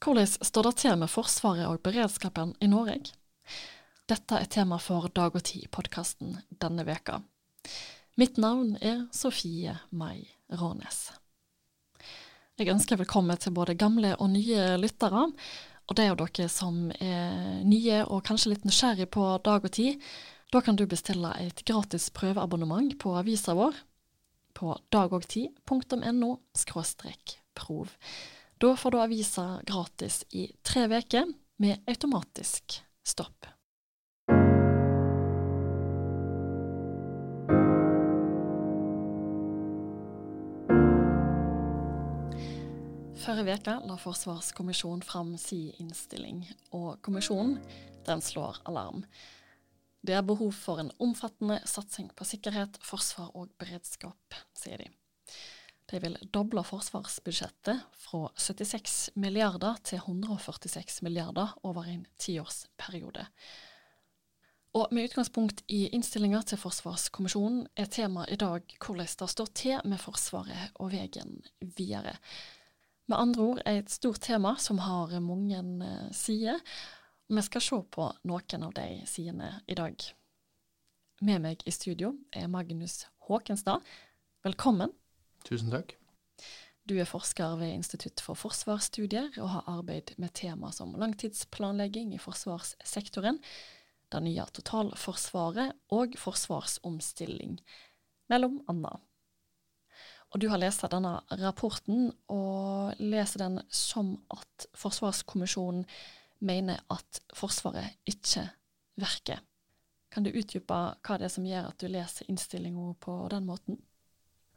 Hvordan står det til med Forsvaret og beredskapen i Norge? Dette er tema for Dag og Tid-podkasten denne veka. Mitt navn er Sofie Mai Rånes. Jeg ønsker velkommen til både gamle og nye lyttere. Og det er jo dere som er nye og kanskje litt nysgjerrig på Dag og Tid. Da kan du bestille et gratis prøveabonnement på avisa vår på dagogtid.no prov. Da får du avisa gratis i tre uker med automatisk stopp. Forrige uke la Forsvarskommisjonen fram sin innstilling, og kommisjonen den slår alarm. Det er behov for en omfattende satsing på sikkerhet, forsvar og beredskap, sier de. De vil doble forsvarsbudsjettet fra 76 milliarder til 146 milliarder over en tiårsperiode. Og med utgangspunkt i innstillinga til Forsvarskommisjonen er temaet i dag hvordan det står til med Forsvaret og veien videre. Med andre ord er et stort tema som har mange eh, sider. Vi skal se på noen av de sidene i dag. Med meg i studio er Magnus Håkenstad. Velkommen. Tusen takk. Du er forsker ved Institutt for forsvarsstudier og har arbeid med tema som langtidsplanlegging i forsvarssektoren, det nye totalforsvaret og forsvarsomstilling, mellom annet. Og du har lest denne rapporten, og leser den som at Forsvarskommisjonen mener at Forsvaret ikke virker. Kan du utdype hva det er som gjør at du leser innstillinga på den måten?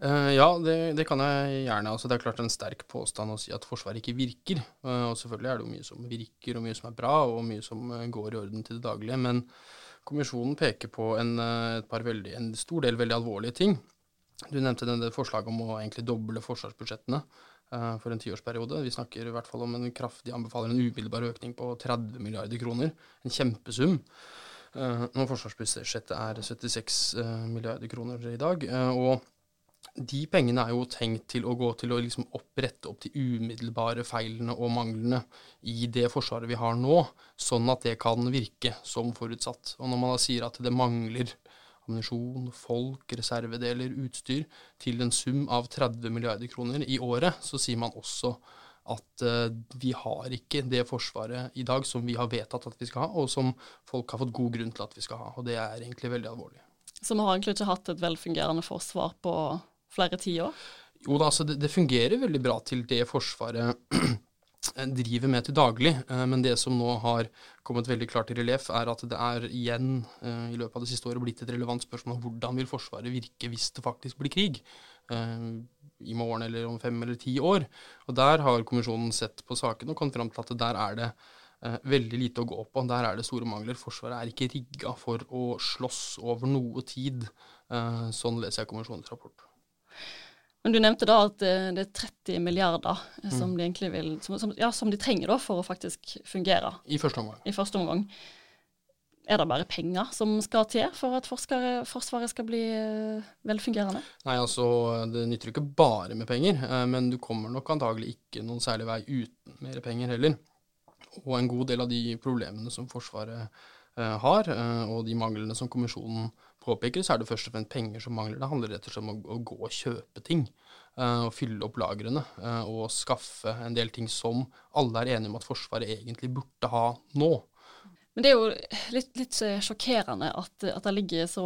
Uh, ja, det, det, kan jeg gjerne. Altså, det er klart en sterk påstand å si at Forsvaret ikke virker. Uh, og selvfølgelig er det jo mye som virker, og mye som er bra, og mye som uh, går i orden til det daglige. Men kommisjonen peker på en, veldig, en, stor del veldig alvorlige ting. Du nevnte denne forslaget om å egentlig doble forsvarsbudsjettene for en tiårsperiode. Vi snakker i hvert fall om en kraftig anbefaler en umiddelbar økning på 30 milliarder kroner. En kjempesum. Når forsvarsbudsjettet er 76 milliarder kroner i dag. og de pengene er jo tenkt til å gå til å liksom opprette opp de umiddelbare feilene og manglene i det forsvaret vi har nå, sånn at det kan virke som forutsatt. Og når man da sier at det mangler ammunisjon, folk, reservedeler, utstyr til en sum av 30 milliarder kroner i året, så sier man også at uh, vi har ikke det forsvaret i dag som vi har vedtatt at vi skal ha, og som folk har fått god grunn til at vi skal ha. Og det er egentlig veldig alvorlig. Så vi har egentlig ikke hatt et velfungerende forsvar på flere tiår? Jo da, altså det, det, fungerer veldig bra til det Forsvaret driver med til daglig. Eh, men det som nå har kommet veldig klart i relieff, er at det er igjen eh, i løpet av det siste året blitt et relevant spørsmål hvordan vil Forsvaret virke hvis det faktisk blir krig. Eh, I morgen eller om fem eller ti år. Og Der har kommisjonen sett på saken og kommet fram til at der er det veldig lite å gå på. Der er det store mangler. Forsvaret er ikke rigga for å slåss over noe tid. sånn leser jeg kommisjonens rapport. Men du nevnte da at det er 30 milliarder som mm. de egentlig vil, som, som, ja, som de trenger da for å faktisk fungere. I første omgang. I første omgang. Er det bare penger som skal til for at forskere, Forsvaret skal bli uh, velfungerende? Nei, altså det nytter ikke bare med penger, uh, men du kommer nok antagelig ikke noen særlig vei uten mer penger heller. Og en god del av de problemene som Forsvaret har, og de manglene som kommisjonen påpeker, så er det først og fremst penger som mangler. Det handler rett og slett om å, å gå og kjøpe ting. Uh, og fylle opp lagrene. Uh, og skaffe en del ting som alle er enige om at Forsvaret egentlig burde ha nå. Men det er jo litt, litt sjokkerende at, at, det ligger så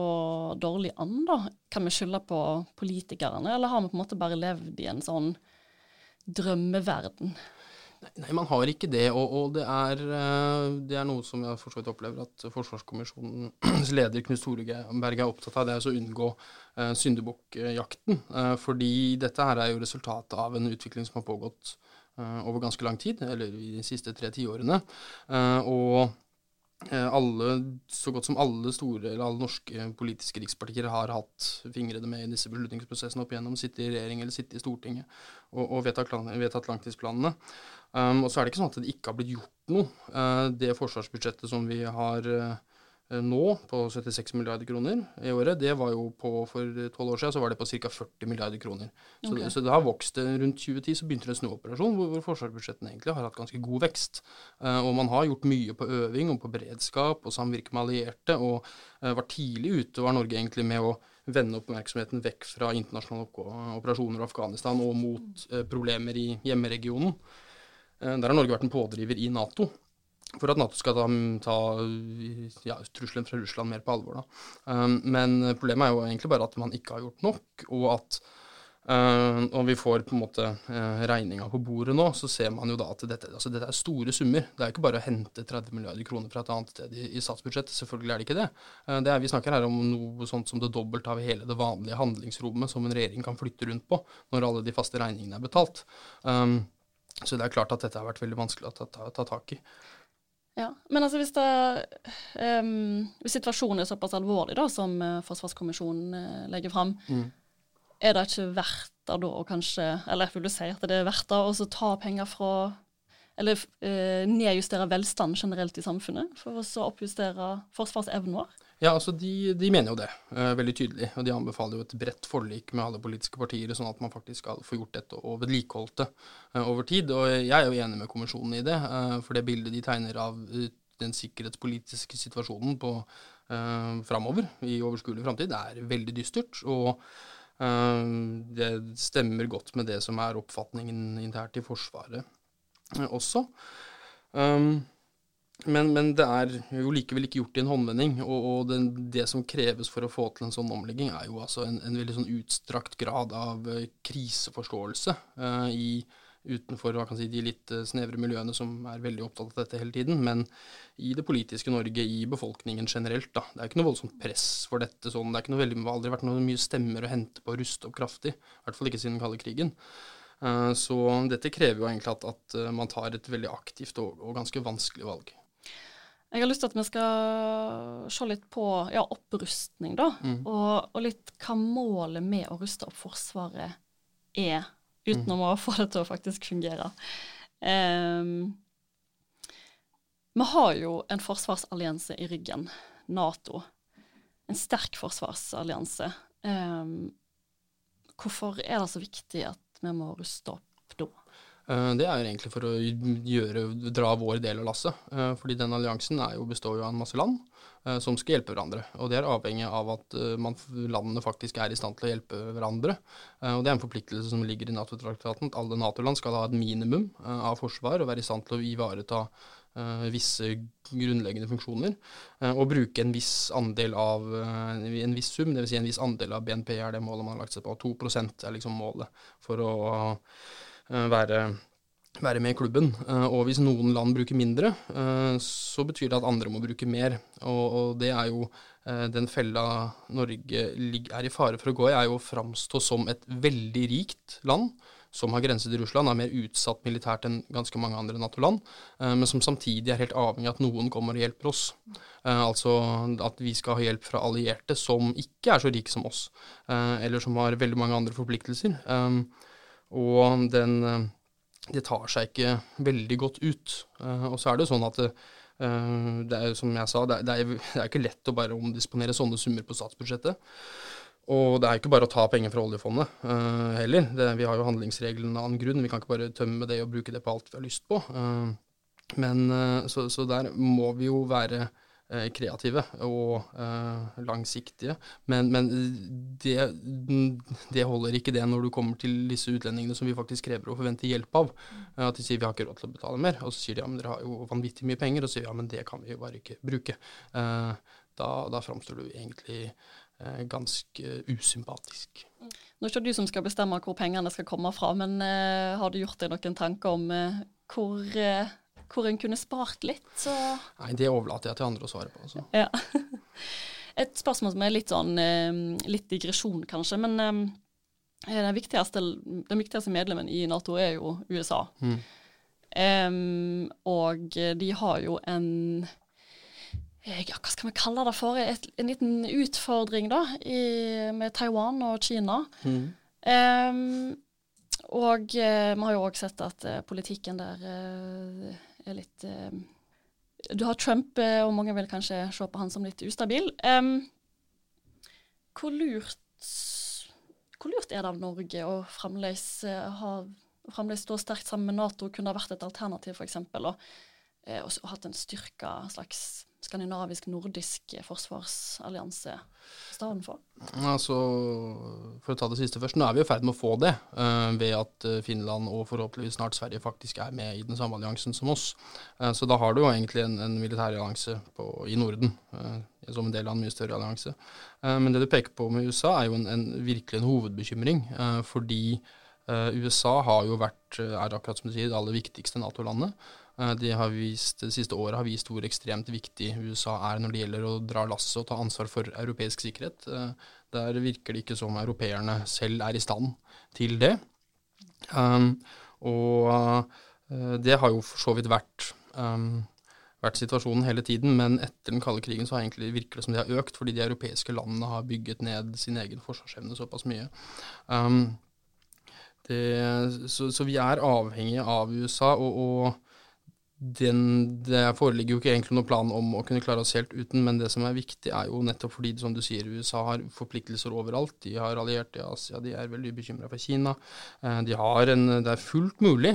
dårlig an, da. Kan vi skylde på politikerne, eller har vi på en måte bare levd i en sånn drømmeverden? Nei, man har ikke det. Og, og det, er, eh, det, er, noe som jeg for så vidt opplever at Forsvarskommisjonens leder Knut Storeberg er opptatt av. Det er å unngå uh, syndebukkjakten. Uh, fordi dette her er jo resultatet av en utvikling som har pågått over ganske lang tid, eller i de siste tre tiårene. Uh, og alle, så godt som alle store, eller alle norske politiske rikspartier har hatt fingrene med i disse beslutningsprosessene opp igjennom, sitte i regjering eller sitte i Stortinget og, og vedtatt langtidsplanene. Um, og så er det ikke sånn at det ikke har blitt gjort noe. Uh, det forsvarsbudsjettet som vi har uh, nå, på 76 milliarder kroner i året, det var jo på for tolv år siden så var det på ca. 40 milliarder kroner. Så, okay. så det har vokst. eh, Rundt 2010 så begynte det en snuoperasjon hvor, hvor forsvarsbudsjettene egentlig har hatt ganske god vekst. Uh, og man har gjort mye på øving og på beredskap og samvirke med allierte, og eh, var tidlig ute, var Norge egentlig med å vende oppmerksomheten vekk fra internasjonale operasjoner i Afghanistan og mot problemer i hjemmeregionen. Eh, Der har Norge vært en pådriver i Nato for at Nato skal ta, ta ja, trusselen fra Russland mer på alvor. Da. Um, men problemet er jo egentlig bare at man ikke har gjort nok, og at uh, og vi får på en måte uh, regninga på bordet nå, så ser man jo da at dette, altså dette er store summer. Det er ikke bare å hente 30 milliarder kroner fra et annet sted i, i statsbudsjettet. Selvfølgelig er det ikke det. Uh, det er, vi snakker her om noe sånt som det dobbelte av hele det vanlige handlingsrommet som en regjering kan flytte rundt på når alle de faste regningene er betalt. Um, så det er klart at dette har vært veldig vanskelig å ta, ta, ta tak i. Ja, Men altså hvis, det, um, hvis situasjonen er såpass alvorlig da, som eh, Forsvarskommisjonen eh, legger fram, Mm. er det ikke verdt det da å kanskje Eller vil du si at det er verdt det å ta penger fra Eller uh, nedjustere velstand generelt i samfunnet for å så oppjustere forsvarsevnen vår? Ja, altså de, de mener jo det, uh, veldig tydelig. Og de anbefaler jo et bredt forlik med alle politiske partier, sånn at man faktisk skal få gjort dette og vedlikeholdt det uh, over tid. Og jeg er jo enig med kommisjonen i det, uh, for det bildet de tegner av den sikkerhetspolitiske situasjonen på framover, i overskuelig framtid, er veldig dystert. Og det stemmer godt med det som er oppfatningen internt i Forsvaret også. Um, men, men det er jo likevel ikke gjort i en håndvending. Og, og det, det som kreves for å få til en sånn omlegging, er jo altså en, en veldig sånn utstrakt grad av eh, kriseforståelse uh, i, utenfor si, de litt eh, snevre miljøene som er veldig opptatt av dette hele tiden. Men i det politiske Norge, i befolkningen generelt. da. Det er ikke noe voldsomt press for dette. sånn. Det er ikke noe veldig, har aldri vært noe mye stemmer å hente på å ruste opp kraftig. I hvert fall ikke siden den kalde krigen. Uh, Så dette krever jo egentlig at, at man tar et veldig aktivt og, og ganske vanskelig valg. Jeg har lyst til at vi skal se litt på ja, opprustning, da. Mm. Og, og litt hva målet med å ruste opp Forsvaret er, utenom å få det til å faktisk fungere. Um, vi har jo en forsvarsallianse i ryggen, Nato. En sterk forsvarsallianse. Um, hvorfor er det så viktig at vi må ruste opp Det er jo egentlig for å gjøre, dra vår del av lasset. Eh, Fordi den alliansen jo, består jo av en masse land eh, som skal hjelpe hverandre. Og det er avhengig av at eh, man, landene faktisk er i stand til å hjelpe hverandre. Eh, Og det er en forpliktelse som ligger i Nato-traktaten. at Alle Nato-land skal ha et minimum eh, av forsvar og være i stand til å ivareta eh, visse grunnleggende funksjoner. eh, Og bruke en viss andel av eh, en viss sum, dvs. Si en viss andel av BNP er det målet man har lagt seg på. 2% er liksom målet for å eh, være, være med i klubben. Eh, og hvis noen land bruker mindre, eh, så betyr det at andre må bruke mer. Og, og det er jo eh, den fella Norge er i fare for å gå i, er jo å framstå som et veldig rikt land. Som har grense til Russland, er mer utsatt militært enn ganske mange andre Nato-land, eh, men som samtidig er helt avhengig av at noen kommer og hjelper oss. Eh, altså at vi skal ha hjelp fra allierte som ikke er så rike som oss, eh, eller som har veldig mange andre forpliktelser. Og den eh, Det tar seg ikke veldig godt ut. Eh, og så er det jo sånn at eh, det er som jeg sa, det er, det, er, ikke lett å bare omdisponere sånne summer på statsbudsjettet. Og det er ikke bare å ta penger fra oljefondet uh, heller. Det, vi har jo handlingsreglene av annen grunn. Vi kan ikke bare tømme det og bruke det på alt vi har lyst på. Uh, men uh, så, så der må vi jo være kreative og eh, langsiktige. Men, men det, det holder ikke det når du kommer til disse utlendingene som vi faktisk krever og forventer hjelp av. Eh, At de sier vi har ikke råd til å betale mer. Og så sier de ja, men dere har jo vanvittig mye penger. Og så sier vi ja, men det kan vi jo bare ikke bruke. Eh, Da, da framstår du egentlig eh, ganske usympatisk. Nå er ikke du som skal bestemme hvor pengene skal komme fra, men eh, har du gjort deg noen tanker om eh, hvor, eh, hvor en kunne spart litt? Så Nei, det overlater jeg til andre å svare på. Så. Ja. Et spørsmål som er litt sånn eh, litt digresjon, kanskje, men eh, den, viktigste, den viktigste medlemmen i Nato er jo USA. Mm. Um, og de har jo en eh, ja, hva skal vi kalle det for? Et, en liten utfordring da, i, med Taiwan og Kina. Mm. Um, og vi har jo òg sett at politikken der er litt eh, du har Trump, eh, og mange vil kanskje se på han som litt ustabil. Um, hvor, lurt, hvor lurt er det av Norge å fremdeles, ha, fremdeles stå sterkt sammen med Nato? Kunne ha vært et alternativ, f.eks.? Og, og, og hatt en styrka slags skandinavisk-nordisk forsvarsallianse staden for? Altså, for å ta det siste først, nå er vi i ferd med å få det, uh, ved at eh, Finland og forhåpentligvis snart Sverige faktisk er med i den samme alliansen som oss. Uh, så da har du jo egentlig en, en militærallianse i Norden, som en del av en mye større allianse. men det du peker på med USA, er jo en, en virkelig en hovedbekymring, fordi USA har jo vært, er akkurat som du sier, det aller viktigste Nato-landet. Eh, de har vist, det siste året har vist hvor ekstremt viktig USA er når det gjelder å dra lasset og ta ansvar for europeisk sikkerhet. Eh, der virker det ikke som europeerne selv er i stand til det. Um, og uh, det har jo for så vidt vært, um, vært situasjonen hele tiden, men etter den kalde krigen så har egentlig virker det som det har økt, fordi de europeiske landene har bygget ned sin egen forsvarsevne såpass mye. Um, det, så, så, vi er avhengige av USA. og, og den, det foreligger jo ikke egentlig noen plan om å kunne klare oss helt uten, men det som er viktig, er jo nettopp fordi, som du sier, USA har forpliktelser overalt. De har allierte i Asia, de er veldig bekymra for Kina. Eh, de har en, det er fullt mulig,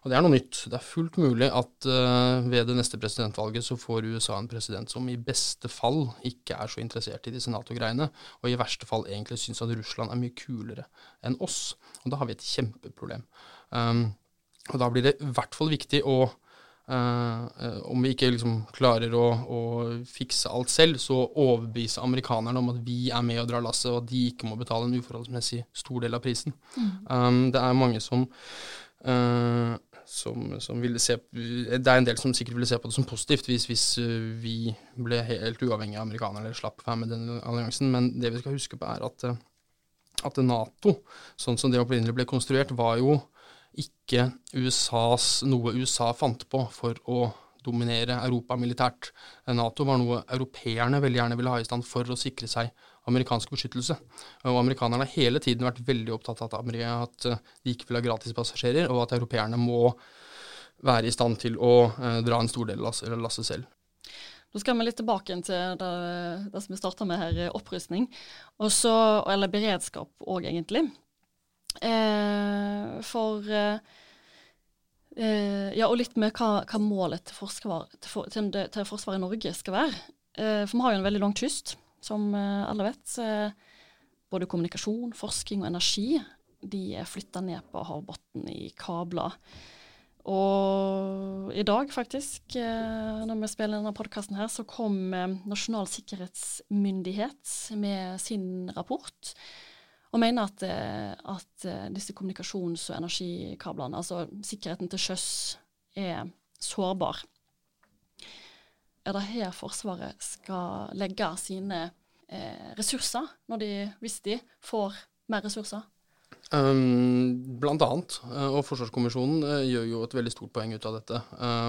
og det er noe nytt, det er fullt mulig at uh, ved det neste presidentvalget så får USA en president som i beste fall ikke er så interessert i disse Nato-greiene, og i verste fall egentlig syns at Russland er mye kulere enn oss. Og da har vi et kjempeproblem. Um, og da blir det i hvert fall viktig å om vi ikke liksom klarer å, å, fikse alt selv, så overbevise amerikanerne om at vi er med og drar lasset, og at de ikke må betale en uforholdsmessig stor del av prisen. Mm. Um, det er mange som, uh, som, som ville se Det er en del som sikkert ville se på det som positivt hvis, hvis vi ble helt uavhengige av amerikanerne eller slapp være med den alliansen, men det vi skal huske på, er at, at Nato, sånn som det opprinnelig ble konstruert, var jo ikke USAs, noe USA fant på for å dominere Europa militært. Nato var noe europeerne veldig gjerne ville ha i stand for å sikre seg amerikansk beskyttelse. Og amerikanerne har hele tiden vært veldig opptatt av at de ikke vil ha gratispassasjerer, og at europeerne må være i stand til å eh, dra en stor del av lasset selv. Nå skal vi litt tilbake til det, det som vi starta med her, opprustning. Også, eller beredskap òg, egentlig. Eh, for eh, eh, Ja, og litt med hva, hva målet til, forsvar, til, for, til, til, Forsvaret i Norge skal være. For vi har jo en veldig lang kyst, som alle vet. både kommunikasjon, forskning og energi de er flytta ned på havbunnen i kabler. Og i dag, faktisk, når vi spiller denne podkasten her, så kom Nasjonal sikkerhetsmyndighet med sin rapport og mener at, eh, at, eh, disse kommunikasjons- og energikablene, altså sikkerheten til sjøs, er sårbar. Er det her Forsvaret skal legge sine eh, ressurser, de, hvis de får mer ressurser? Um, blant annet. Uh, og Forsvarskommisjonen gjør jo et veldig stort poeng ut av dette.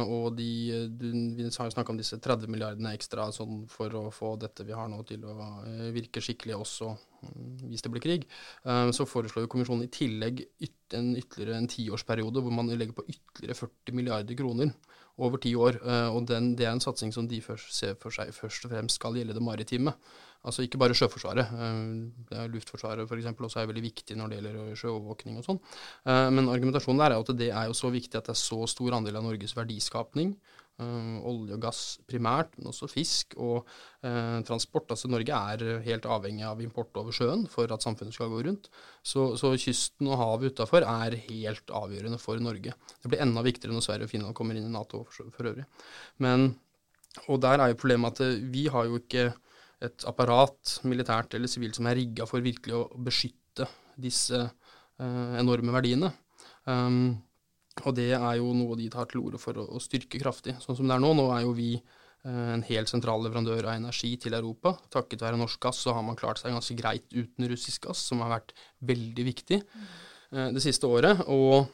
Og de, Vi har jo snakka om disse 30 milliardene ekstra sånn, for å få dette vi har nå til å virke skikkelig også hvis det blir krig. så foreslår jo kommisjonen i tillegg en ytterligere en tiårsperiode hvor man legger på ytterligere 40 milliarder kroner over ti år. og den, det er en satsing som de først ser for seg først og fremst skal gjelde det maritime. Altså ikke bare Sjøforsvaret. Eh, Luftforsvaret f.eks. også er veldig viktig når det gjelder sjøovervåkning og sånn. Eh, men argumentasjonen der er at det er jo så viktig at det er så stor andel av Norges verdiskapning. Uh, olje og gass primært, men også fisk og uh, transport. Altså Norge er helt avhengig av import over sjøen for at samfunnet skal gå rundt. Så, så kysten og havet utafor er helt avgjørende for Norge. Det blir enda viktigere når Sverige og Finland kommer inn i Nato for, for øvrig. Men, og der er jo problemet at vi har jo ikke et apparat, militært eller sivilt, som er rigga for virkelig å beskytte disse uh, enorme verdiene. Um, og det er jo noe de tar til orde for å, å, styrke kraftig. Sånn som det er nå. Nå er jo vi uh, en helt sentral leverandør av energi til Europa. Takket være norsk gass så har man klart seg ganske greit uten russisk gass, som har vært veldig viktig uh, det siste året. Og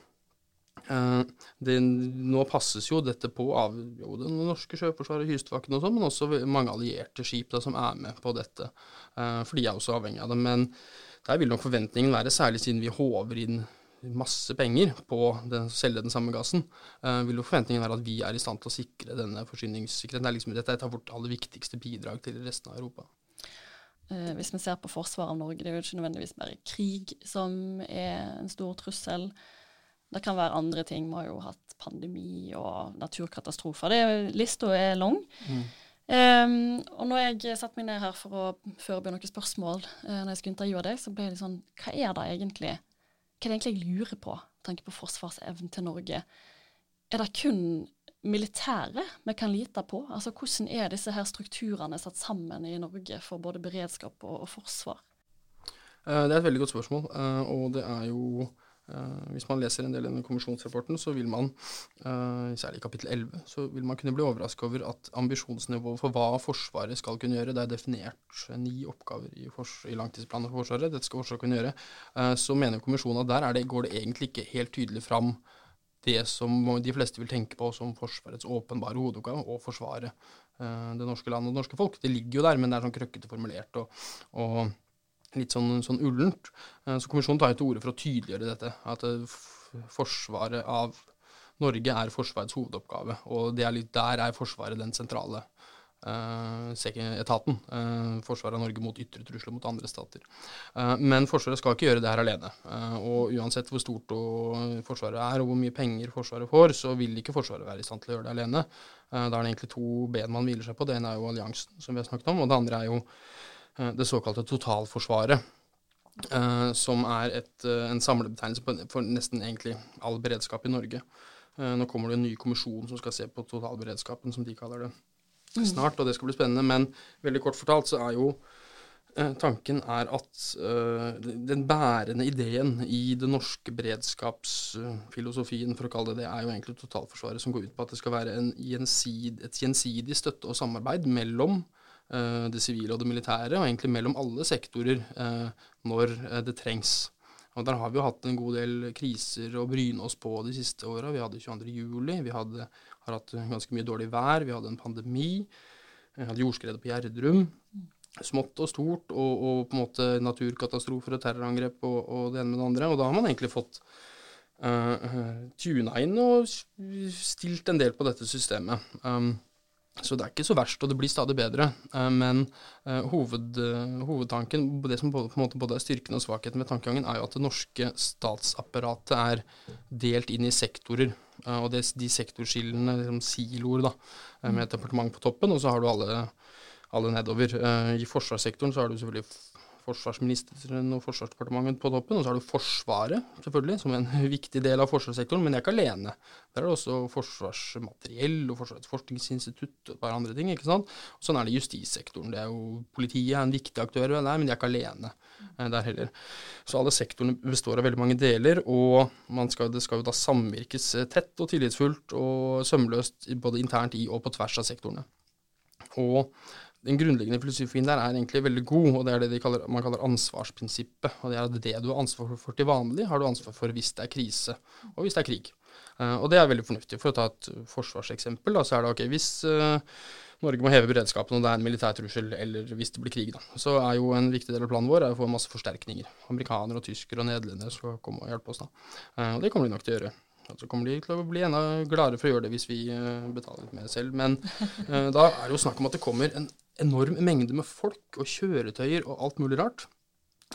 Eh, det, nå passes jo dette på av jo, det norske sjøforsvaret, Kystvakten og sånn, men også mange allierte skip da, som er med på dette. For de er også avhengig av det. Men der vil nok forventningen være, særlig siden vi håver inn masse penger på å selge den samme gassen, uh, vil jo forventningen være at vi er i stand til å sikre denne forsyningssikkerheten. Det er liksom, dette er et av vårt aller viktigste bidrag til resten av Europa. Uh, hvis vi ser på forsvaret av Norge, det er jo ikke nødvendigvis bare krig som er en stor trussel. Det kan være andre ting. Vi har jo hatt pandemi og naturkatastrofer. Lista er lang. Mm. Um, og når jeg satte meg ned her for å forberede noen spørsmål uh, når jeg skulle intervjue deg, så ble det sånn Hva er det egentlig Hva er det egentlig jeg lurer på, tenker på forsvarsevnen til Norge? Er det kun militæret vi kan lite på? Altså Hvordan er disse her strukturene satt sammen i Norge for både beredskap og, og forsvar? Uh, det er et veldig godt spørsmål, uh, og det er jo hvis man leser en del av denne kommisjonsrapporten, så vil man, uh, særlig i kapittel 11, så vil man kunne bli overrasket over at ambisjonsnivået for hva Forsvaret skal kunne gjøre, det er definert ni oppgaver i, i langtidsplanen for Forsvaret, dette skal Forsvaret kunne gjøre, uh, så mener kommisjonen at der det, går det egentlig ikke helt tydelig fram det som de fleste vil tenke på som Forsvarets åpenbare hovedoppgave, å forsvare det norske landet og det norske folk. Det ligger jo der, men det er sånn krøkkete formulert. og, og litt sånn, sånn ullent. Eh, så kommisjonen tar jo til orde for å tydeliggjøre dette. At eh, forsvaret av Norge er Forsvarets hovedoppgave. Og er litt, der er Forsvaret den sentrale uh, etaten. Uh, forsvaret av Norge mot ytre trusler mot andre stater. Uh, men Forsvaret skal ikke gjøre det her alene. og uansett hvor stort Forsvaret er, og hvor mye penger Forsvaret får, så vil ikke Forsvaret være i stand til å gjøre det alene. da er det egentlig to ben man hviler seg på. Det ene er jo alliansen, som vi har snakket om, og det andre er jo det såkalte totalforsvaret. Uh, som er et, uh, en samlebetegnelse for nesten egentlig all beredskap i Norge. Uh, nå kommer det en ny kommisjon som skal se på totalberedskapen, som de kaller det, mm. snart, og det skal bli spennende. Men veldig kort fortalt så er jo tanken er at den bærende ideen i den norske beredskapsfilosofien, for å kalle det det, er jo egentlig totalforsvaret, som går ut på at det skal være gjensid, et gjensidig støtte og samarbeid mellom Eh, det sivile og det militære, og egentlig mellom alle sektorer eh, når eh, det trengs. Og Der har vi jo hatt en god del kriser å bryne oss på de siste åra. Vi hadde 22.07, vi hadde, har hatt ganske mye dårlig vær, vi hadde en pandemi, vi hadde jordskredet på Gjerdrum. Smått og stort, og, og, på en måte naturkatastrofer og terrorangrep og, og, det ene med det andre. Og da har man egentlig fått uh, tuna inn og stilt en del på dette systemet. Um, så det er ikke så verst, og det blir stadig bedre. Eh, men eh, hoved, eh, hovedtanken, det som på en måte både er styrken og svakheten med tankegangen, er jo at det norske statsapparatet er delt inn i sektorer. Og det, de sektorskillene, liksom siloer, da, med et departement på toppen, og så har du alle, alle nedover. I forsvarssektoren så har du selvfølgelig forsvarsministeren og Forsvarsdepartementet på toppen. Og så har du Forsvaret, selvfølgelig, som en viktig del av forsvarssektoren, men jeg er ikke alene. Der er det også forsvarsmateriell og Forsvarets forskningsinstitutt og et par andre ting. ikke sant? Og sånn er det i justissektoren. Det er jo, Politiet er en viktig aktør der, men de er ikke alene eh, der heller. Så alle sektorene består av veldig mange deler, og skal, det skal jo da samvirkes eh, tett og tillitsfullt og sømløst både internt i og på tvers av sektorene. Og den grunnleggende filosofien der er egentlig veldig god, og det er det kaller, man kaller ansvarsprinsippet. Og det er at det du har ansvar for til vanlig, har du ansvar for hvis det er krise, og hvis det er krig. Uh, og det er veldig fornuftig. For å ta et forsvarseksempel, da, så er det ok hvis uh, Norge må heve beredskapen og det er en militær trussel, eller hvis det blir krig, da. Så er jo en viktig del av planen vår å få masse forsterkninger. Amerikanere og tyskere og nederlendere skal komme og hjelpe oss da. Uh, og det kommer de nok til å gjøre. Og så kommer de til å bli enda gladere for å gjøre det hvis vi betaler litt mer selv. Men da er det jo snakk om at det kommer en enorm mengde med folk og kjøretøyer og alt mulig rart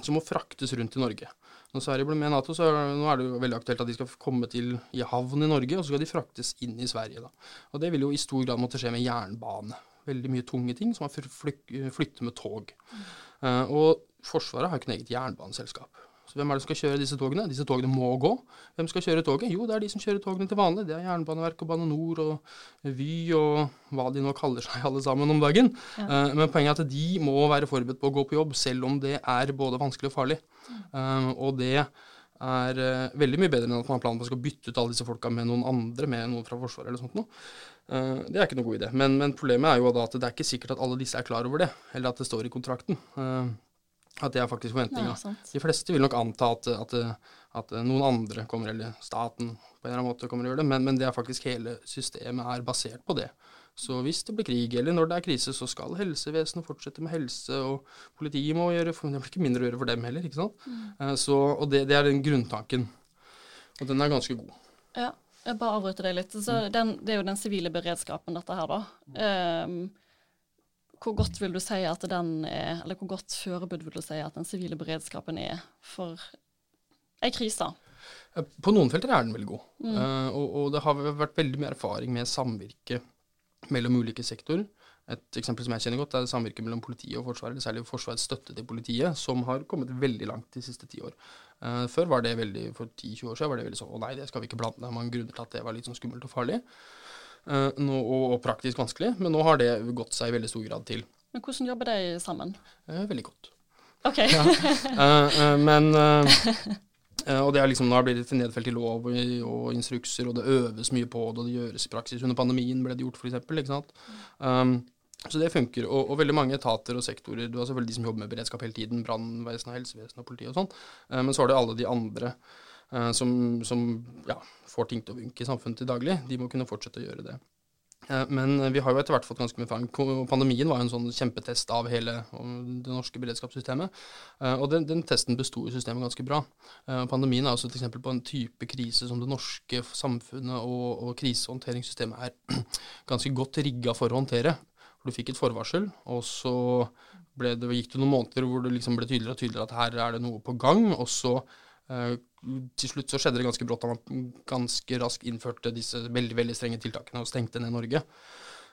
som må fraktes rundt i Norge. Når Sverige ble med i Nato, så nå er det jo veldig aktuelt at de skal komme til i havn i Norge, og så skal de fraktes inn i Sverige. da. Og Det vil jo i stor grad måtte skje med jernbane. Veldig mye tunge ting som må flytte med tog. Mm. Uh, og Forsvaret har ikke noe eget jernbaneselskap. Så hvem er det som skal kjøre disse togene? Disse togene må gå. Hvem skal kjøre toget? Jo, det er de som kjører togene til vanlig. Det er Jernbaneverket og Bane NOR og Vy og hva de nå kaller seg alle sammen om dagen. Ja. Uh, men poenget er at de må være forberedt på å gå på jobb, selv om det er både vanskelig og farlig. Uh, og det er uh, veldig mye bedre enn at man har planen på å bytte ut alle disse folka med noen andre, med noen fra Forsvaret eller sånt noe. det er ikke noe god idé. Men, men, problemet er jo da at det er ikke sikkert at alle disse er klar over det, eller at det står i kontrakten. At det er faktisk forventninga. De fleste vil nok anta at, at, at, noen andre kommer, eller staten på en eller annen måte kommer og gjør det, men, men det er faktisk hele systemet er basert på det. Så hvis det blir krig, eller når det er krise, så skal helsevesenet fortsette med helse, og politiet må gjøre for, Det blir ikke mindre å gjøre for dem heller, ikke sant. Mm. Eh, så, og det, det, er den grunntanken. Og den er ganske god. Ja, jeg bare avbryter deg litt. Så den, det er jo den sivile beredskapen, dette her, da. Um, hvor godt vil du si at den er, eller hvor godt forberedt vil du si at den sivile beredskapen er for ei krise? På noen felter er den veldig god. Eh, og, og det har vært veldig mye erfaring med samvirke mellom ulike sektorer. Et eksempel som jeg kjenner godt, er samvirke mellom politiet og Forsvaret, eller særlig Forsvarets støtte til politiet, som har kommet veldig langt de siste ti år. Uh, før var det veldig, for 10-20 år siden var det veldig sånn å nei, det skal vi ikke blande. Mange grunner til at det var litt sånn skummelt og farlig. Eh, og, praktisk vanskelig, men nå har det gått seg i veldig stor grad til. Men hvordan jobber de sammen? Eh, veldig godt. OK. Eh, eh, men Og det er liksom, nå har det nedfelt i lov og, og instrukser, og det øves mye på det, og det gjøres i praksis. Under pandemien ble det gjort, f.eks. Ikke sant? Um, så det funker. Og, og veldig mange etater og sektorer Du har selvfølgelig de som jobber med beredskap hele tiden, brannvesenet, helsevesenet og politiet og sånn. Men så har du alle de andre som, som ja, får ting til å funke i samfunnet til daglig. De må kunne fortsette å gjøre det. Eh, Men vi har jo etter hvert fått ganske mye fang. Pandemien var en sånn kjempetest av hele det norske beredskapssystemet. Eh, Og den, den testen besto i systemet ganske bra. Eh, Pandemien er også et eksempel på en type krise som det norske samfunnet og, og krisehåndteringssystemet er ganske godt rigga for å håndtere. Du fikk et forvarsel, og så det, gikk det noen måneder hvor det liksom ble tydeligere og tydeligere at her er det noe på gang. Og så eh, til slutt så skjedde det ganske brått man ganske raskt innførte disse veldig veldig strenge tiltakene og stengte ned Norge.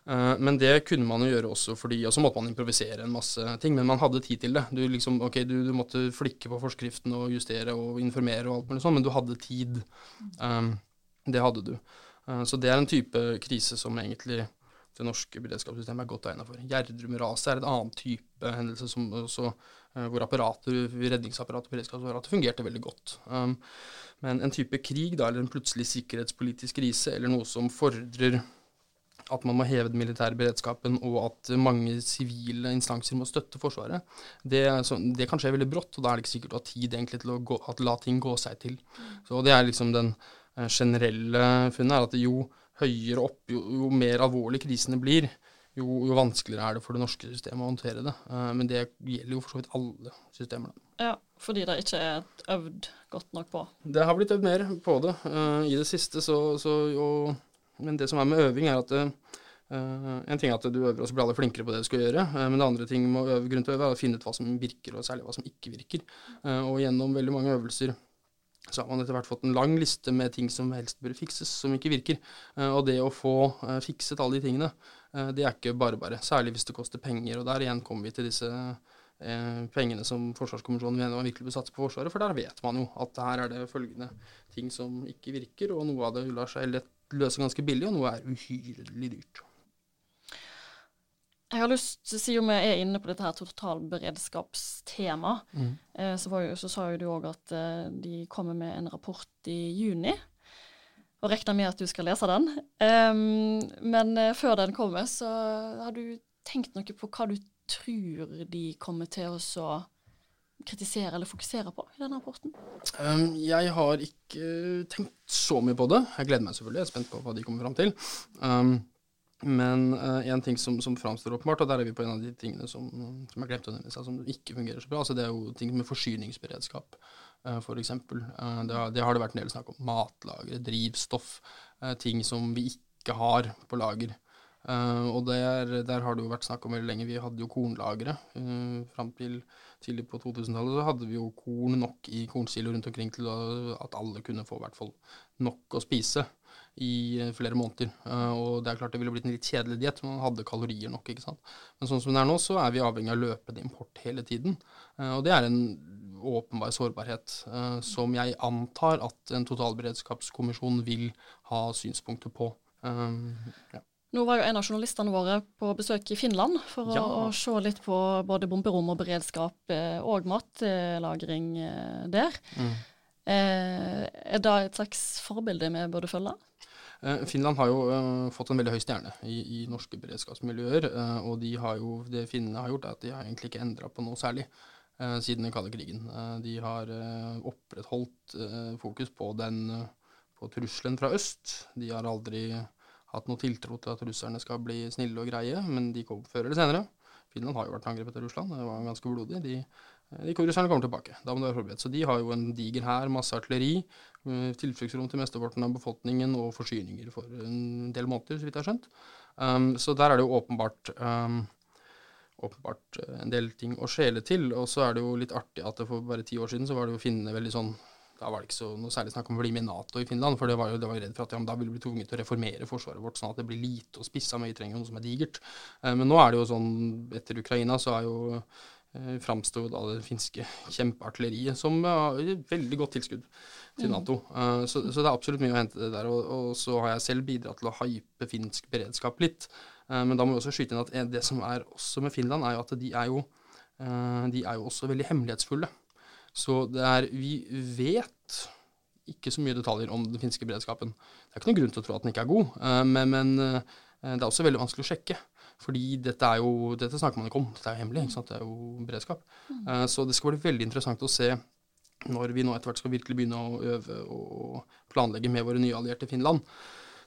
Eh, men det kunne man jo gjøre også fordi Og så måtte man improvisere en masse ting, men man hadde tid til det. Du liksom, okay, du, du måtte flikke på forskriften og justere og informere og alt mulig sånn, men du hadde tid. Um, det hadde du. Eh, så det er en type krise som egentlig det norske beredskapssystemet er godt egnet for. Gjerdrum-raset er en annen type hendelse som også, eh, hvor apparater, redningsapparatet beredskapsapparatet fungerte veldig godt. Um, men en type krig, da, eller en plutselig sikkerhetspolitisk krise, eller noe som fordrer at man må heve den militære beredskapen, og at mange sivile instanser må støtte Forsvaret, det, sånn- det kan skje veldig brått, og da er det ikke sikkert du har tid egentlig til å gå, la ting gå seg til. Så det er liksom den eh, generelle funnet, er at jo høyere opp, jo, jo mer alvorlig krisene blir, jo, jo vanskeligere er det for det norske systemet å håndtere det. Eh, Men det gjelder jo for så vidt alle systemer. Ja, fordi det ikke er øvd godt nok på. Det har blitt øvd mer på det eh, i det siste, så, så jo, Men det som er med øving, er at det, eh, en ting er at du øver, og så blir alle flinkere på det du skal gjøre. men det andre ting med å øve, grunn til å øve er å finne ut hva som virker, og særlig hva som ikke virker. Og gjennom veldig mange øvelser så har man etter hvert fått en lang liste med ting som helst bør fikses, som ikke virker. Og det å få fikset alle de tingene, eh, det er ikke bare bare. Særlig hvis det koster penger. Og der igjen kommer vi til disse eh, pengene som Forsvarskommisjonen mener man virkelig bør satse på Forsvaret, for der vet man jo at her er det følgende ting som ikke virker, og noe av det lar seg lett løse ganske billig, og noe er uhyrlig dyrt. Jeg har lyst til, Siden vi er inne på dette her totalberedskapstemaet, eh, så, så sa jo du òg at eh, de kommer med en rapport i juni. Og regner med at du skal lese den. Um, men eh, før den kommer, så har du tenkt noe på hva du tror de kommer til å kritisere eller fokusere på i denne rapporten? Um, jeg har ikke tenkt så mye på det. Jeg gleder meg selvfølgelig, jeg er spent på hva de kommer fram til. Um, men uh, en ting som, som framstår åpenbart, og der er vi på en av de tingene som, som jeg glemte å nevne, som ikke fungerer så bra, altså det er jo ting med forsyningsberedskap, for eksempel. Uh, det, har, det vært en del snakk om. Matlagre, drivstoff, uh, ting som vi ikke har på lager. Og der, der har det jo vært snakk om veldig lenge. Vi hadde jo kornlagre fram til tidlig på 2000-tallet. Så hadde vi jo korn nok i kornsilo rundt omkring til at alle kunne få i hvert fall nok å spise i eh, flere måneder. Og det er klart det ville blitt en litt kjedelig diett, om man hadde kalorier nok. ikke sant? Men sånn som det er nå, så er vi avhengig av løpende import hele tiden. Og det er en åpenbar sårbarhet uh, som jeg antar at en totalberedskapskommisjon vil ha synspunkter på. Um, ja. Nå var jo en av journalistene våre på besøk i Finland for å, Ja. å se litt på både bomberom og beredskap eh, og matlagring eh, der. Mm. Eh, er det et slags forbilde vi burde følge? Eh, Finland har jo uh, fått en veldig høy stjerne i, i norske beredskapsmiljøer. Uh, og de har jo, det finnene har gjort, er at de har egentlig ikke endra på noe særlig eh, siden den kalde krigen. Eh, de har eh, opprettholdt eh, fokus på, den, eh, på trusselen fra øst. De har aldri hatt noe tiltro til at russerne skal bli snille og greie, men de kom før eller senere. Finland har jo vært angrepet av Russland, det var ganske blodig. De De russerne kommer tilbake. Da må du være forberedt. Så de har jo en diger hær, masse artilleri, tilfluktsrom til mesteparten av befolkningen og forsyninger for en del måneder, så vidt jeg har skjønt. Um, så der er det jo åpenbart um, åpenbart en del ting å skjele til. Og så er det jo litt artig at for bare ti år siden så var det jo finnene veldig sånn da var det ikke så noe særlig snakk om å bli med i Nato i Finland, for det var jo det var redd for at ja, da ville vi bli tvunget til å reformere forsvaret vårt sånn at det blir lite og spissa, men vi trenger noe som er digert. Eh, men nå er det jo sånn, etter Ukraina så er jo eh, framsto da det finske kjempeartilleriet som har uh, veldig godt tilskudd til mm. Nato. Uh, så, så, det er absolutt mye å hente der. Og, og, så har jeg selv bidratt til å hype finsk beredskap litt. Uh, men da må vi også skyte inn at det som er også med Finland, er jo at de er jo, uh, de er jo også veldig hemmelighetsfulle. Så det er Vi vet ikke så mye detaljer om den finske beredskapen. Det er ikke noen grunn til å tro at den ikke er god, men, men det er også veldig vanskelig å sjekke. Fordi dette er jo, dette snakker man ikke om, dette er jo hemmelig. Det er jo beredskap. Så det skal bli veldig interessant å se når vi nå etter hvert skal virkelig begynne å øve og planlegge med våre nye allierte Finland,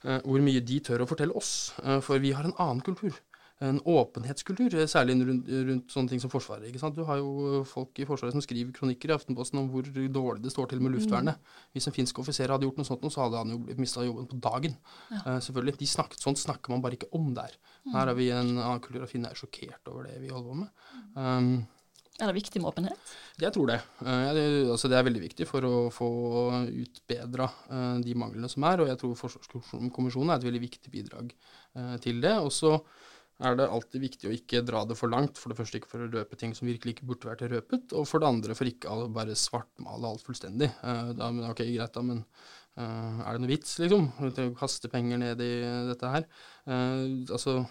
hvor mye de tør å fortelle oss. For vi har en annen kultur en åpenhetskultur, særlig rundt, rundt, sånne ting som Forsvaret. ikke sant? Du har jo folk i Forsvaret som skriver kronikker i Aftenposten om hvor dårlig det står til med luftvernet. Mm. Hvis en finsk offiser hadde gjort noe sånt, så hadde han jo mista jobben på dagen. Ja. Selvfølgelig. De snakket, sånt snakker man bare ikke om der. Mm. Her har vi en annen kultur, og Finn er sjokkert over det vi holder på med. Um, er det viktig med åpenhet? Jeg tror det. Det, altså det er veldig viktig for å få utbedra uh, de manglene som er. Og jeg tror Forsvarskommisjonen er et veldig viktig bidrag uh, til det. Og så er det alltid viktig å ikke dra det for langt. For det første ikke for å røpe ting som virkelig ikke burde vært røpet, og for det andre for ikke å bare svartmale alt fullstendig. Da, ok, greit da, men er det noe vits, liksom? Å kaste penger ned i dette her? Altså,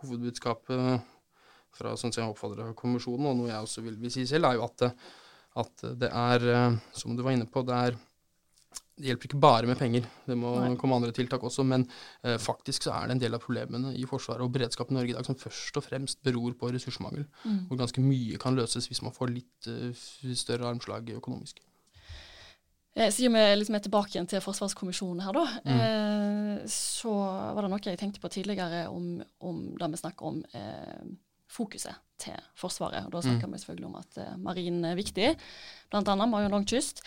hovedbudskapet fra sånn som jeg oppfatter kommisjonen, og noe jeg også vil, vil si selv, er jo at, at det er, som du var inne på, det er det hjelper ikke bare med penger, det må Nei. komme andre tiltak også. Men eh, faktisk så er det en del av problemene i Forsvaret og beredskapen i Norge i dag som først og fremst beror på ressursmangel. Mm. Hvor ganske mye kan løses hvis man får litt uh, større armslag økonomisk. Eh, siden vi liksom er tilbake igjen til Forsvarskommisjonen her, da, mm. eh, så var det noe jeg tenkte på tidligere om, om det vi snakker om eh, fokuset til Forsvaret. Og da snakker mm. vi selvfølgelig om at eh, marinen er viktig, bl.a. vi har jo en lang kyst.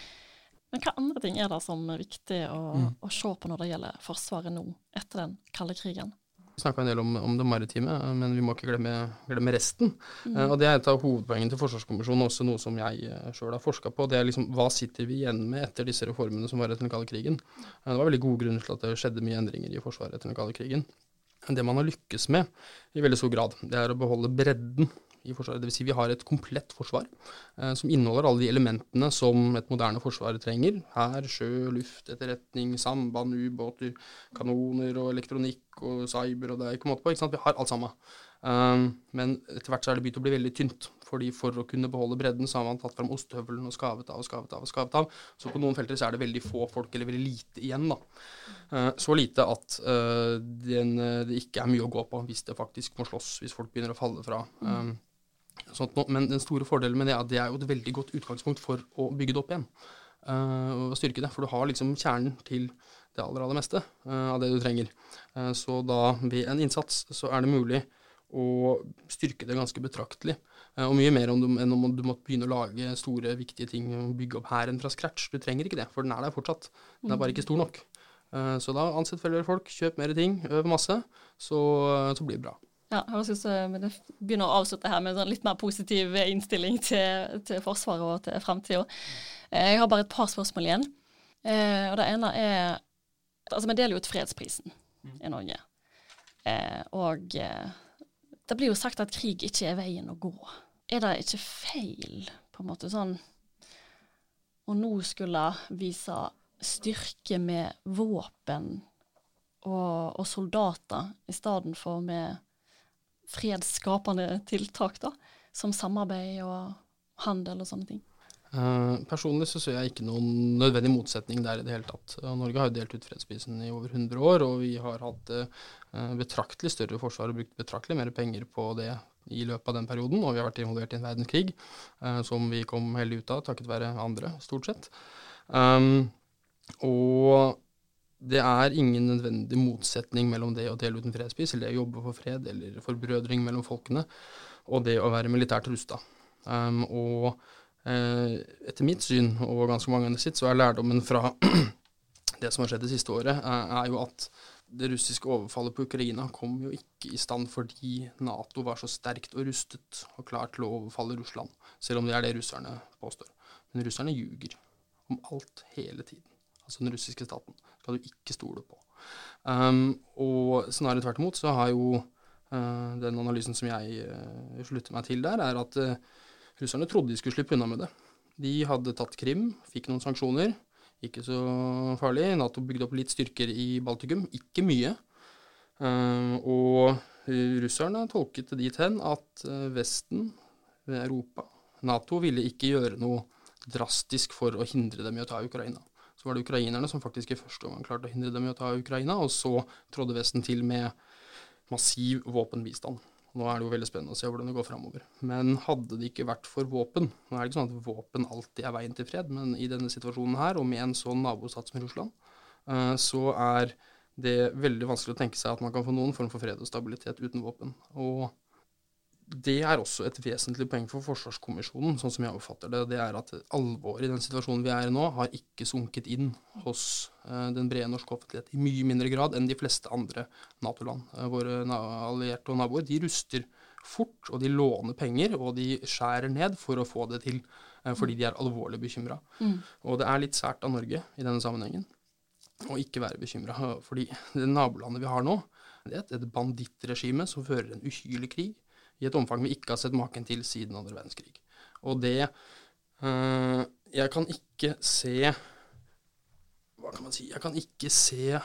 Men hva andre ting er det som er viktig å, mm. å se på når det gjelder Forsvaret nå, etter den kalde krigen? Vi snakka en del om, om, det maritime, men vi må ikke glemme, glemme resten. Mm. Uh, og Det er et av hovedpoengene til Forsvarskommisjonen, også noe som jeg uh, sjøl har forska på. Det er liksom hva sitter vi igjen med etter disse reformene som var etter den kalde krigen. Uh, det var veldig gode grunner til at det skjedde mye endringer i Forsvaret etter den kalde krigen. Det man har lykkes med i veldig stor grad, det er å beholde bredden i Forsvaret. Dvs. Si vi har et komplett forsvar eh, som inneholder alle de elementene som et moderne forsvar trenger. Hær, sjø, luft, etterretning, samband, ubåter, kanoner og elektronikk og cyber og det er ikke måte på. ikke sant? Vi har alt sammen. Um, men etter hvert så er det begynt å bli veldig tynt. Fordi For å kunne beholde bredden, så har man tatt fram ostehøvelen og skavet av og skavet av. og skavet av. Så på noen felter så er det veldig få folk, eller veldig lite igjen. da. Uh, så lite at uh, den, det ikke er mye å gå på hvis det faktisk må slåss, hvis folk begynner å falle fra. Sånn nå, men den store fordelen med det er at det er jo et veldig godt utgangspunkt for å bygge det opp igjen. Og styrke det. For du har liksom kjernen til det aller, aller meste av det du trenger. Så da, ved en innsats, så er det mulig å styrke det ganske betraktelig. Og mye mer om du, enn om du måtte begynne å lage store, viktige ting og bygge opp hæren fra scratch. Du trenger ikke det, for den er der fortsatt. Den er bare ikke stor nok. så da ansett flere folk, kjøp mer ting, øv masse, så, så blir det bra. Ja, jeg synes Vi begynner å avslutte her med en sånn litt mer positiv innstilling til, til Forsvaret og til fremtida. Eh, jeg har bare et par spørsmål igjen. Eh, og Det ene er Altså, Vi deler jo ut fredsprisen i Norge. Eh, og det blir jo sagt at krig ikke er veien å gå. Er det ikke feil, på en måte sånn, å nå skulle vise styrke med våpen og, og soldater, i stedet for med fredsskapende tiltak, da, som samarbeid og handel og sånne ting? Uh, personlig så ser jeg ikke noen nødvendig motsetning der i det hele tatt. Uh, Norge har jo delt ut fredsprisen i over 100 år, og vi har hatt uh, betraktelig større forsvar og brukt betraktelig mer penger på det i løpet av den perioden. Og vi har vært involvert i en verdenskrig som vi kom heldig ut av takket være andre, stort sett. Um, og det er ingen nødvendig motsetning mellom det å dele ut en fredspris, eller det å jobbe for fred, eller forbrødring mellom folkene, og det å være militært rusta. Um, og eh, etter mitt syn, og ganske mange andre sitt, så er lærdommen fra det som har skjedd det siste året, er jo at det russiske overfallet på Ukraina kom jo ikke i stand fordi Nato var så sterkt og rustet og klar til å overfalle Russland, selv om det er det russerne påstår. Men russerne ljuger om alt hele tiden. Altså den russiske staten skal du ikke stole på. Um, og snarere tvert imot så har jo uh, den analysen som jeg uh, slutter meg til der, er at uh, russerne trodde de skulle slippe unna med det. De hadde tatt Krim, fikk noen sanksjoner. Ikke så farlig. Nato bygde opp litt styrker i Baltikum. Ikke mye. og russerne tolket det dit hen at Vesten, Europa, Nato ville ikke gjøre noe drastisk for å hindre dem i å ta Ukraina. Så var det ukrainerne som faktisk i første omgang klarte å hindre dem i å ta Ukraina, og så trådde Vesten til med massiv våpenbistand. Nå er det jo veldig spennende å se hvordan det går framover. Men hadde det ikke vært for våpen Nå er det ikke sånn at våpen alltid er veien til fred, men i denne situasjonen her, og med en sånn nabostat som Russland, eh, så er det veldig vanskelig å tenke seg at man kan få noen form for fred og stabilitet uten våpen. Og det er også et vesentlig poeng for Forsvarskommisjonen, sånn som jeg oppfatter det. Det er at alvoret i den situasjonen vi er i nå, har ikke sunket inn hos uh, den brede norske offentlighet i mye mindre grad enn de fleste andre Nato-land. Uh, våre allierte og naboer de ruster fort, og de låner penger, og de skjærer ned for å få det til, uh, fordi de er alvorlig bekymra. Mm. Og det er litt sært av Norge i denne sammenhengen å ikke være bekymra, fordi det nabolandet vi har nå, det er et bandittregime som fører en uhyrlig krig i et omfang vi ikke har sett maken til siden andre verdenskrig. Og det øh, Jeg kan ikke se Hva kan man si Jeg kan ikke se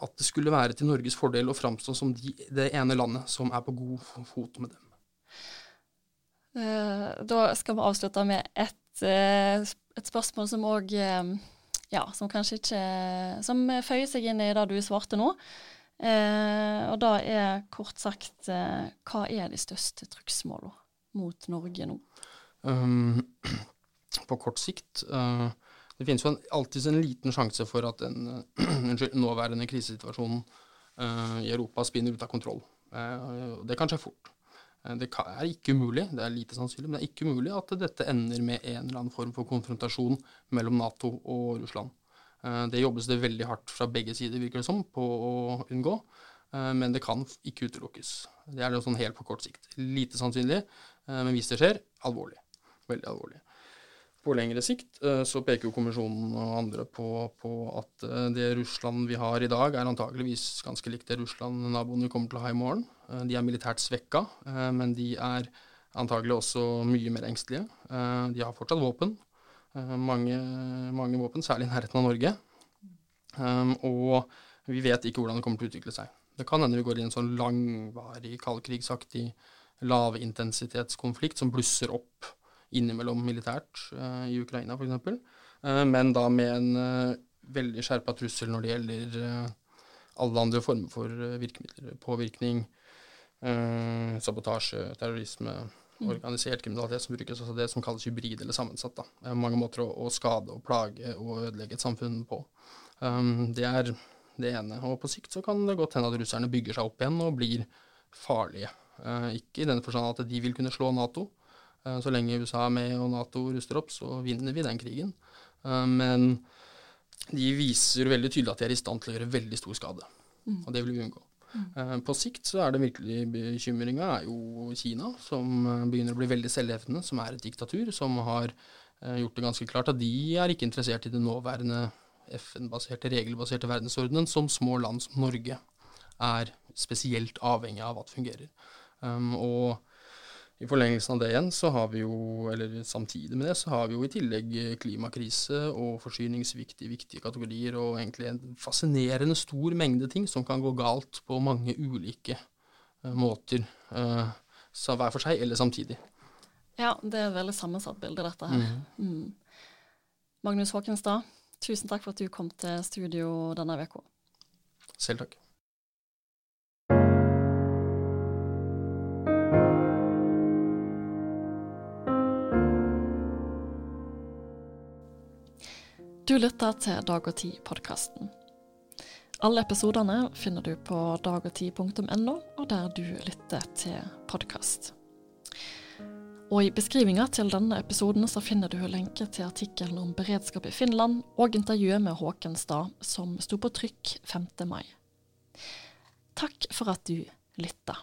at det skulle være til Norges fordel å framstå som de, det ene landet som er på god fot med dem. Uh, da skal vi avslutte med et, uh, et spørsmål som òg Ja, som kanskje ikke Som føyer seg inn i det du svarte nå. Eh, og da er kort sagt eh, Hva er de største trugsmålene mot Norge nå? Um, på kort sikt uh, Det finnes jo alltid en liten sjanse for at den uh, nåværende krisesituasjonen uh, i Europa spinner ut av kontroll. det kan skje fort. Det er ikke umulig, det er lite sannsynlig, men det er ikke umulig at dette ender med en eller annen form for konfrontasjon mellom Nato og Russland. Eh, det jobbes det veldig hardt fra begge sider, virker det som, på å unngå. Eh, men det kan ikke utelukkes. Det er det sånn helt på kort sikt. Lite sannsynlig, eh, men hvis det skjer, alvorlig. Veldig alvorlig. På lengre sikt så peker jo kommisjonen og andre på, på, at det Russland vi har i dag, er antakeligvis ganske likt det Russland-naboen vi kommer til å ha i morgen. De er militært svekka, men de er antagelig også mye mer engstelige. De har fortsatt våpen, mange, mange, våpen, særlig i nærheten av Norge. Um, og vi vet ikke hvordan det kommer til å utvikle seg. Det kan hende vi går i en sånn langvarig, kaldkrigsaktig lavintensitetskonflikt som blusser opp innimellom militært uh, i Ukraina f.eks., uh, men da med en uh, veldig skjerpa trussel når det gjelder uh, alle andre former for virkemidler. Påvirkning, sabotasje, terrorisme. Organisert kriminalitet som brukes, altså det som kalles hybrid eller sammensatt. Da. Det er mange måter å, å, skade og plage og ødelegge et samfunn på. Um, det er det ene. Og på sikt så kan det godt hende at russerne bygger seg opp igjen og blir farlige. Uh, ikke i den forstand at de vil kunne slå Nato. Uh, så lenge USA er med og Nato ruster opp, så vinner vi den krigen. Uh, men de viser veldig tydelig at de er i stand til å gjøre veldig stor skade. Mm. Og det vil vi unngå. Mm. På sikt så er det virkelig bekymringa er jo Kina, som eh, begynner å bli veldig selvhevdende, som er et diktatur, som har eh, gjort det ganske klart at de er ikke interessert i den nåværende FN-baserte, regelbaserte verdensordenen, som små land som Norge er spesielt avhengig av at fungerer. Um, og i forlengelsen av det igjen, så har vi jo, eller samtidig med det, så har vi jo i tillegg klimakrise og forsyningssvikt i viktige kategorier, og egentlig en fascinerende stor mengde ting som kan gå galt på mange ulike uh, måter. Uh, hver for seg eller samtidig. Ja, det er et veldig sammensatt bilde, dette her. Mm. Mm. Magnus Håkenstad, tusen takk for at du kom til studio denne uka. Selv takk. Du lytter til Dag og Tid-podkasten. Alle episodene finner du på dagogtid.no, og der du lytter til podkast. Og i beskrivinga til denne episoden så finner du lenke til artikkelen om beredskap i Finland og intervjuet med Håken Stad, som sto på trykk 5. mai. Takk for at du lytta.